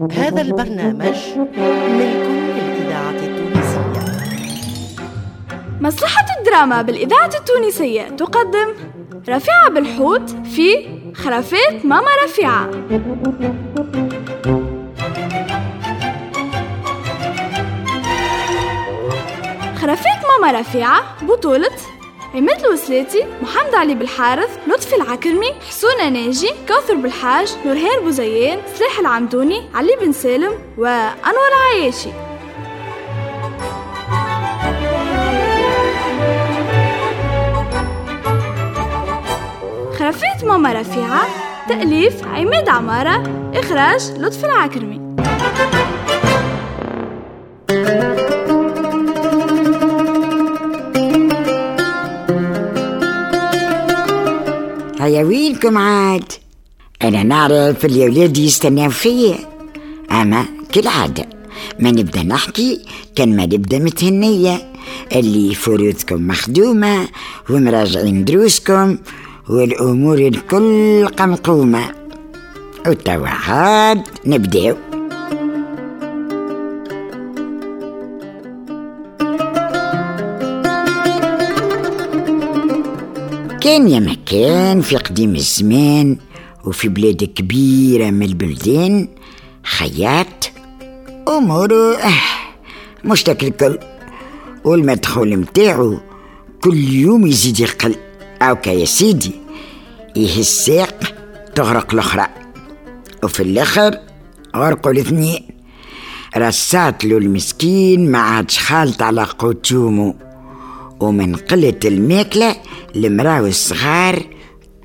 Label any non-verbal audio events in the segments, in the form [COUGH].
هذا البرنامج ملك للإذاعة التونسية. مصلحة الدراما بالإذاعة التونسية تقدم رفيعة بالحوت في خرافات ماما رفيعة. خرافات ماما رفيعة بطولة عماد الوسلاتي محمد علي بالحارث لطفي العكرمي حسونة ناجي كوثر بالحاج نورهان بوزيان سلاح العمدوني علي بن سالم وأنور عياشي. خرافات ماما رفيعة تأليف عماد عمارة إخراج لطفي العكرمي. وينكم عاد. أنا نعرف اللي ولادي يستناو فيا. أما كالعادة ما نبدأ نحكي كان ما نبدأ متهنية اللي فروضكم مخدومة ومراجعين دروسكم والأمور الكل قمقومة. وتوا عاد نبدأو. كان يا مكان في قديم الزمان وفي بلاد كبيرة من البلدان. خياط أموره آه مشتكل الكل. والمدخول متاعو كل يوم يزيد يقل. أوكا يا سيدي إيه الساق؟ تغرق الأخرى. وفي الآخر غرقوا الاثنين. رصات له المسكين ما عادش خالط على قوت يومه ومن قلة الماكلة المراو الصغار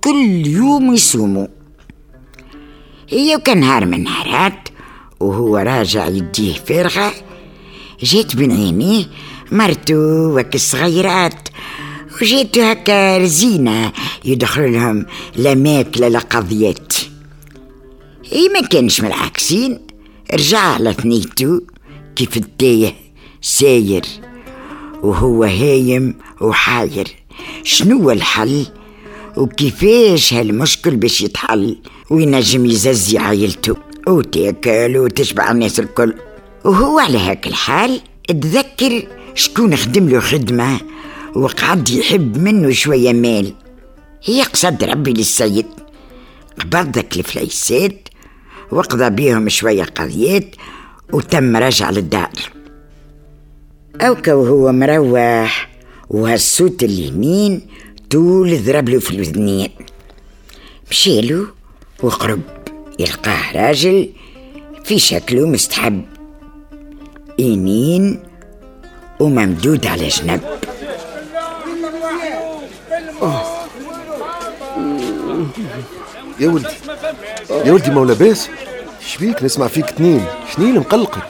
كل يوم يصوموا. هي وكان نهار من نهارات وهو راجع يديه فارغة جات بين عينيه مرتو وك الصغيرات وجيتو هكا رزينة يدخل لهم لا ماكلة لا قضيات. اي ما كانش من العكسين رجع على ثنيتو كيف التايه ساير. وهو هايم وحاير. شنو الحل؟ وكيفاش هالمشكل باش يتحل وينجم يززي عائلته وتاكل وتشبع الناس الكل؟ وهو على هاك الحال تذكر شكون خدم له خدمة وقعد يحب منه شوية مال. هي قصد ربي للسيد. قبض ذاك الفليسات وقضى بيهم شوية قضيات وتم رجع للدار. أوكا وهو مروح وهالصوت اليمين طول ضرب له في الوذنين مشيلو وقرب يلقاه راجل في شكله مستحب. يمين وممدود على جنب. يا ولدي يا ولدي مولا باس شبيك نسمع فيك تنين. شنين مقلقك؟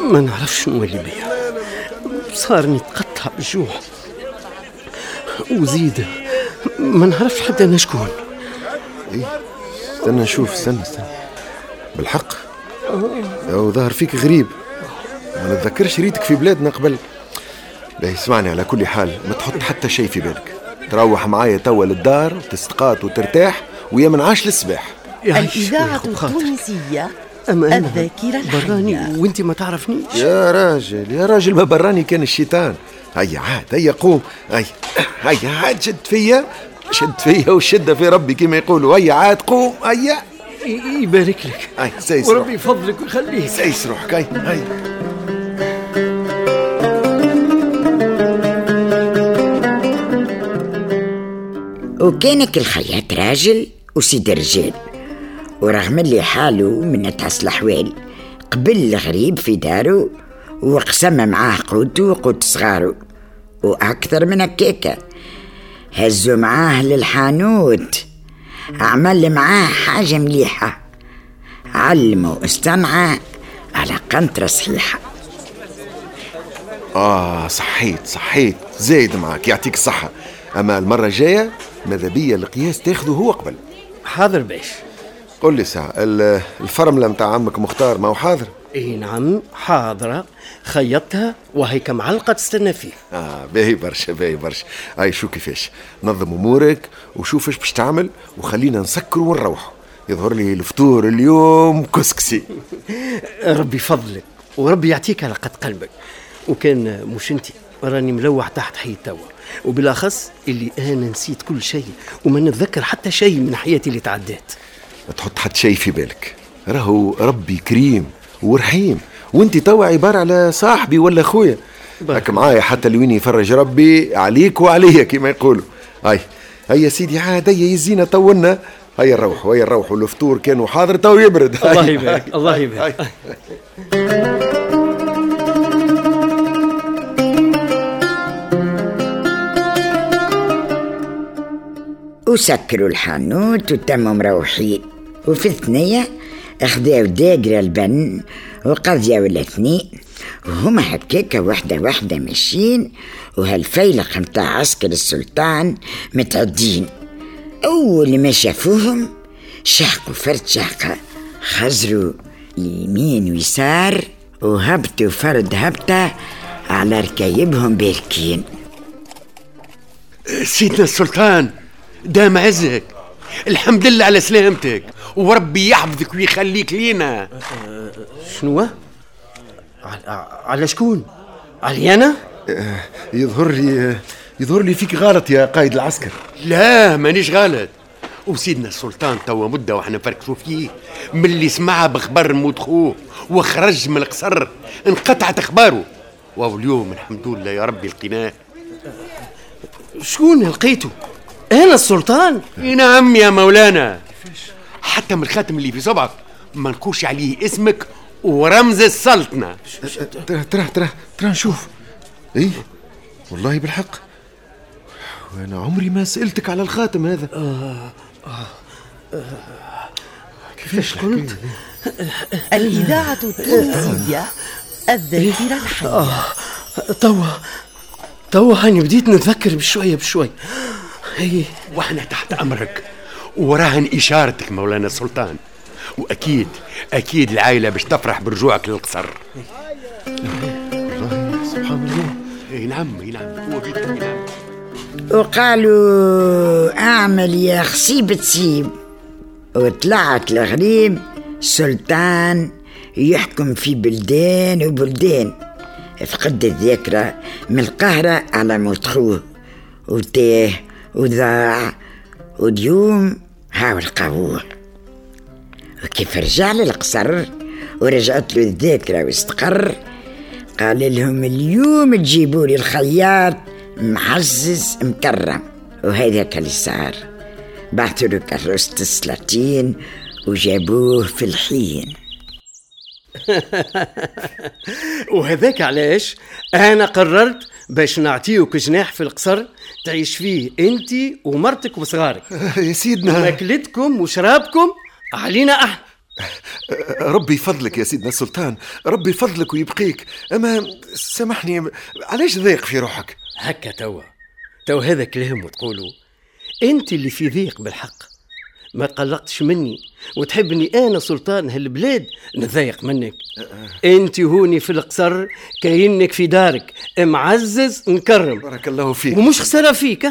ما نعرفش شنو اللي بيا. صارني تقطع بالجوع وزيد ما نعرفش حتى أنا شكون. إيه استنى نشوف استنى استنى. بالحق؟ أو ظهر فيك غريب. ما نتذكرش ريتك في بلادنا قبل. باهي اسمعني على كل حال ما تحط حتى شيء في بالك. تروح معايا توا للدار تستقاط وترتاح ويا من عاش للصباح. الإذاعة التونسية أما أنا الذاكرة براني الحية. وانت ما تعرفنيش. يا راجل يا راجل ما براني كان الشيطان. هيا عاد هيا قوم. هيا هيا عاد شد فيا شد فيا وشدة في ربي كما يقولوا. هيا عاد قوم. هيا. يبارك لك. هيا سيس وربي يفضلك ويخليك. سيس روحك هيا هيا. وكانك الخياط راجل وسيد رجال. ورغم اللي حاله من تعس الأحوال قبل الغريب في داره وقسم معاه قوته وقوت صغاره وأكثر من هكاكا هزوا معاه للحانوت. عمل معاه حاجة مليحة. علمه استمع على قنطرة صحيحة. آه صحيت صحيت. زايد معك يعطيك الصحة. أما المرة الجاية ماذا بيا القياس تاخذه هو قبل. حاضر باش. قل لي ساعة ال- الفرملة متاع عمك مختار ما هو حاضر؟ إي نعم حاضرة. خيطتها وهيك معلقة تستنى فيه. آه باهي برشا باهي برشا هاي شو كيفاش نظم أمورك وشوف إيش باش تعمل وخلينا نسكروا ونروحوا يظهر لي الفطور اليوم كسكسي. [LAUGHS] ربي يفضلك وربي يعطيك على قد قلبك. وكان مش انت راني ملوح تحت حي توا. وبالأخص اللي أنا نسيت كل شيء وما نتذكر حتى شيء من حياتي اللي تعدات تحط حتى شيء في بالك. راهو ربي كريم ورحيم. وانت توا عبارة على صاحبي ولا خويا هاك معايا حتى لوين يفرج ربي عليك وعليا كما يقولوا. هاي. هيا يا سيدي عاد هيا يزينا طولنا هيا نروحوا هيا نروحوا الفطور كانوا حاضر تو يبرد. [LAUGHS] الله يبارك الله يبارك. وسكروا الحانوت وتموا مروحين وفي الثنية أخذوا داقرة البن وقضيوا الاثنين وهما هكاكا وحدة وحدة ماشيين وهالفيلق متاع عسكر السلطان متعدين. أول ما شافوهم شحقوا فرد شحقة خزروا يمين ويسار وهبطوا فرد هبطة على ركايبهم باركين. سيدنا السلطان دام عزك. الحمد لله على سلامتك. وربي يحفظك ويخليك لينا. شنو؟ على, على شكون؟ علي أنا؟ آه، يظهر لي يظهر لي فيك غلط يا قائد العسكر. لا مانيش غلط. وسيدنا السلطان توا مدة وإحنا نفركشوا فيه. من اللي سمعها بخبر موت خوه وخرج من القصر انقطعت أخباره. وهو اليوم الحمد لله يا ربي لقيناه. شكون لقيته؟ أنا السلطان؟ نعم يا مولانا. حتى من الخاتم اللي في صبعك ما نكوش عليه اسمك ورمز السلطنة. ترى ترى ترى ترى نشوف. اي والله بالحق. وأنا عمري ما سألتك على الخاتم هذا. آه آه آه كيفاش قلت؟ الإذاعة التونسية الذاكرة الحية. آه توا توا هاني بديت نتذكر بشوية بشوي. هي وإحنا تحت أمرك. وراهن إشارتك مولانا السلطان وأكيد أكيد العائلة باش تفرح برجوعك للقصر. والله سبحان الله اي نعم. اي نعم هو نعم. وقالوا أعمل يا خسيب تسيب. وطلعت الغريب سلطان يحكم في بلدان وبلدان. فقد الذاكرة من القاهرة على موت خوه. وتاه وضاع واليوم هاو القبور وكيف رجع للقصر ورجعت له الذاكرة واستقر قال لهم اليوم تجيبوا لي الخياط معزز مكرم. وهذاك اللي صار. بعثوا له كروسة السلاطين وجابوه في الحين. [LAUGHS] وهذاك علاش؟ أنا قررت باش نعطيوك جناح في القصر تعيش فيه انت ومرتك وصغارك. [LAUGHS] يا سيدنا. ماكلتكم وشرابكم علينا أحنا. [LAUGHS] ربي يفضلك يا سيدنا السلطان. ربي يفضلك ويبقيك. أما سامحني علاش ضيق في روحك؟ هكا توا. تو هذا كلام وتقولوا انت اللي في ضيق بالحق. ما تقلقتش مني. وتحبني أنا سلطان هالبلاد؟ نضايق منك. أنت هوني في القصر كاينك في دارك. معزز مكرم بارك الله فيك. ومش خسارة فيك.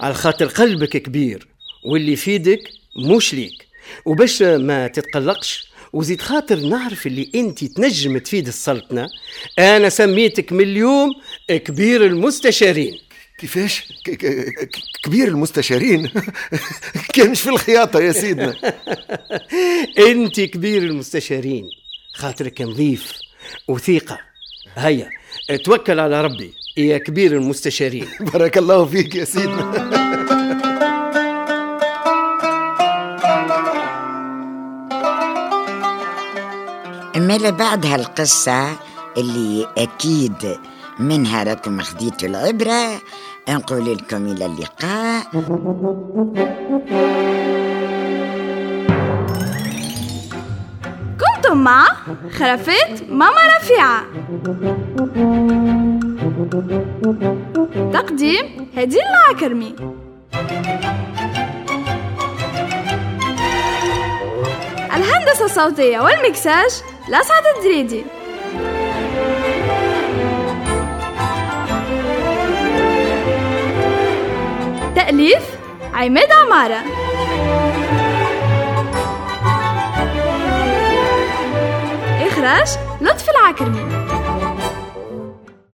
على خاطر قلبك كبير واللي يفيدك مش ليك. وباش ما تتقلقش وزيد خاطر نعرف اللي أنت تنجم تفيد السلطنة أنا سميتك من اليوم كبير المستشارين. كيفاش؟ كبير المستشارين. [LAUGHS] كانش في الخياطة يا سيدنا. [LAUGHS] أنت كبير المستشارين. خاطرك نظيف وثيقة. هيا توكل على ربي. يا كبير المستشارين. [LAUGHS] بارك الله فيك يا سيدنا. مالا بعد هالقصة اللي أكيد منها راكم خديتوا العبرة نقول لكم إلى اللقاء. كنتم مع خرافات ماما رفيعة. تقديم هديل العكرمي الهندسة الصوتية والمكساج لسعد الدريدي. تأليف عماد عمارة. إخراج لطفي العكرمي